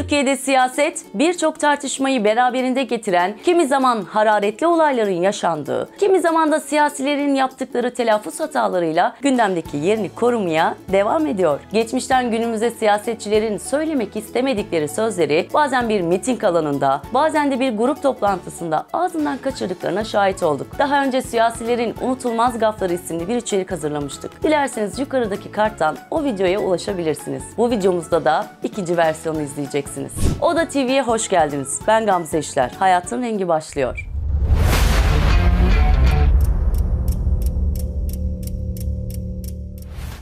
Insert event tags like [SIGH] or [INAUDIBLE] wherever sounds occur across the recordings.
Türkiye'de siyaset birçok tartışmayı beraberinde getiren, kimi zaman hararetli olayların yaşandığı, kimi zaman da siyasilerin yaptıkları telaffuz hatalarıyla gündemdeki yerini korumaya devam ediyor. Geçmişten günümüze siyasetçilerin söylemek istemedikleri sözleri bazen bir miting alanında, bazen de bir grup toplantısında ağzından kaçırdıklarına şahit olduk. Daha önce siyasilerin unutulmaz gafları isimli bir içerik hazırlamıştık. Dilerseniz yukarıdaki karttan o videoya ulaşabilirsiniz. Bu videomuzda da ikinci versiyonu izleyeceksiniz. Oda TV'ye hoş geldiniz. Ben Gamze İşler. Hayatın rengi başlıyor.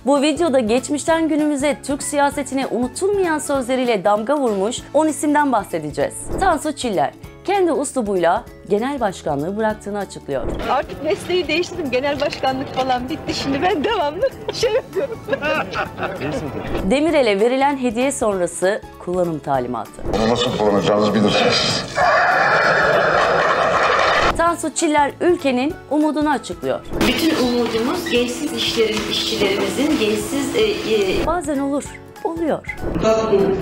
Bu videoda geçmişten günümüze Türk siyasetine unutulmayan sözleriyle damga vurmuş 10 isimden bahsedeceğiz. Tansu Çiller kendi uslubuyla genel başkanlığı bıraktığını açıklıyor. Artık mesleği değiştirdim. Genel başkanlık falan bitti. Şimdi ben devamlı şey yapıyorum. Demirel'e verilen hediye sonrası kullanım talimatı. Onu nasıl kullanacağınızı bilirsiniz. Tansu Çiller ülkenin umudunu açıklıyor. Bütün umudumuz gençsiz işlerin, işçilerimizin gençsiz e, e, Bazen olur, oluyor. Tatlım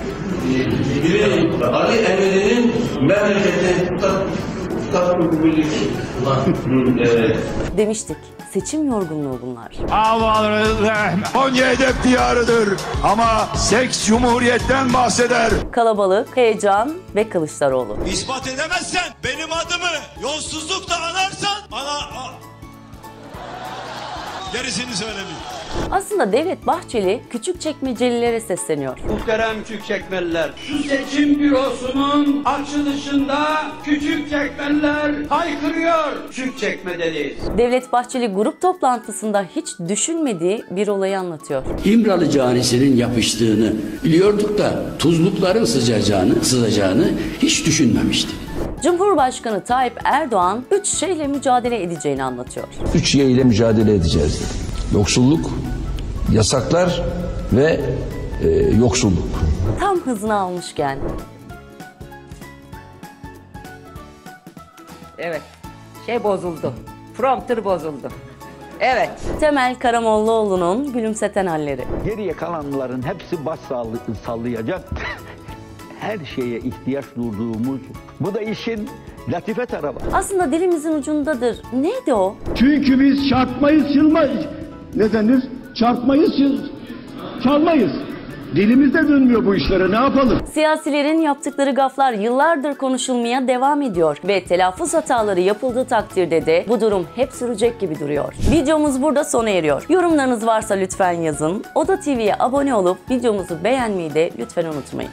Ali Emre'nin memleketi [LAUGHS] Evet. Demiştik. Seçim yorgunluğu bunlar. Havaları Konya hedef diyarıdır ama seks cumhuriyetten bahseder. Kalabalık, heyecan ve Kılıçdaroğlu. İspat edemezsen benim adımı yolsuzlukla anarsan ana... a- Gerisini söylemeyeyim. Aslında Devlet Bahçeli küçük çekmecelilere sesleniyor. Muhterem Küçükçekmeliler. Şu seçim bürosunun açılışında Küçükçekmeliler haykırıyor. Küçükçekmedeyiz. Devlet Bahçeli grup toplantısında hiç düşünmediği bir olayı anlatıyor. İmralı canisinin yapıştığını biliyorduk da tuzlukların sızacağını, sızacağını hiç düşünmemiştik. Cumhurbaşkanı Tayyip Erdoğan üç şeyle mücadele edeceğini anlatıyor. Üç Y ile mücadele edeceğiz dedi. Yoksulluk, yasaklar ve e, yoksulluk. Tam hızını almışken Evet. Şey bozuldu. Prompter bozuldu. Evet. Temel Karamollaoğlu'nun gülümseten halleri. Geriye kalanların hepsi baş sall- sallayacak. [LAUGHS] Her şeye ihtiyaç duyduğumuz, bu da işin latife tarafı. Aslında dilimizin ucundadır. Neydi o? Çünkü biz çarpmayız, çılmayız. Ne denir? Çarpmayız, çalmayız. Dilimizde dönmüyor bu işlere ne yapalım? Siyasilerin yaptıkları gaflar yıllardır konuşulmaya devam ediyor ve telaffuz hataları yapıldığı takdirde de bu durum hep sürecek gibi duruyor. Videomuz burada sona eriyor. Yorumlarınız varsa lütfen yazın. Oda TV'ye abone olup videomuzu beğenmeyi de lütfen unutmayın.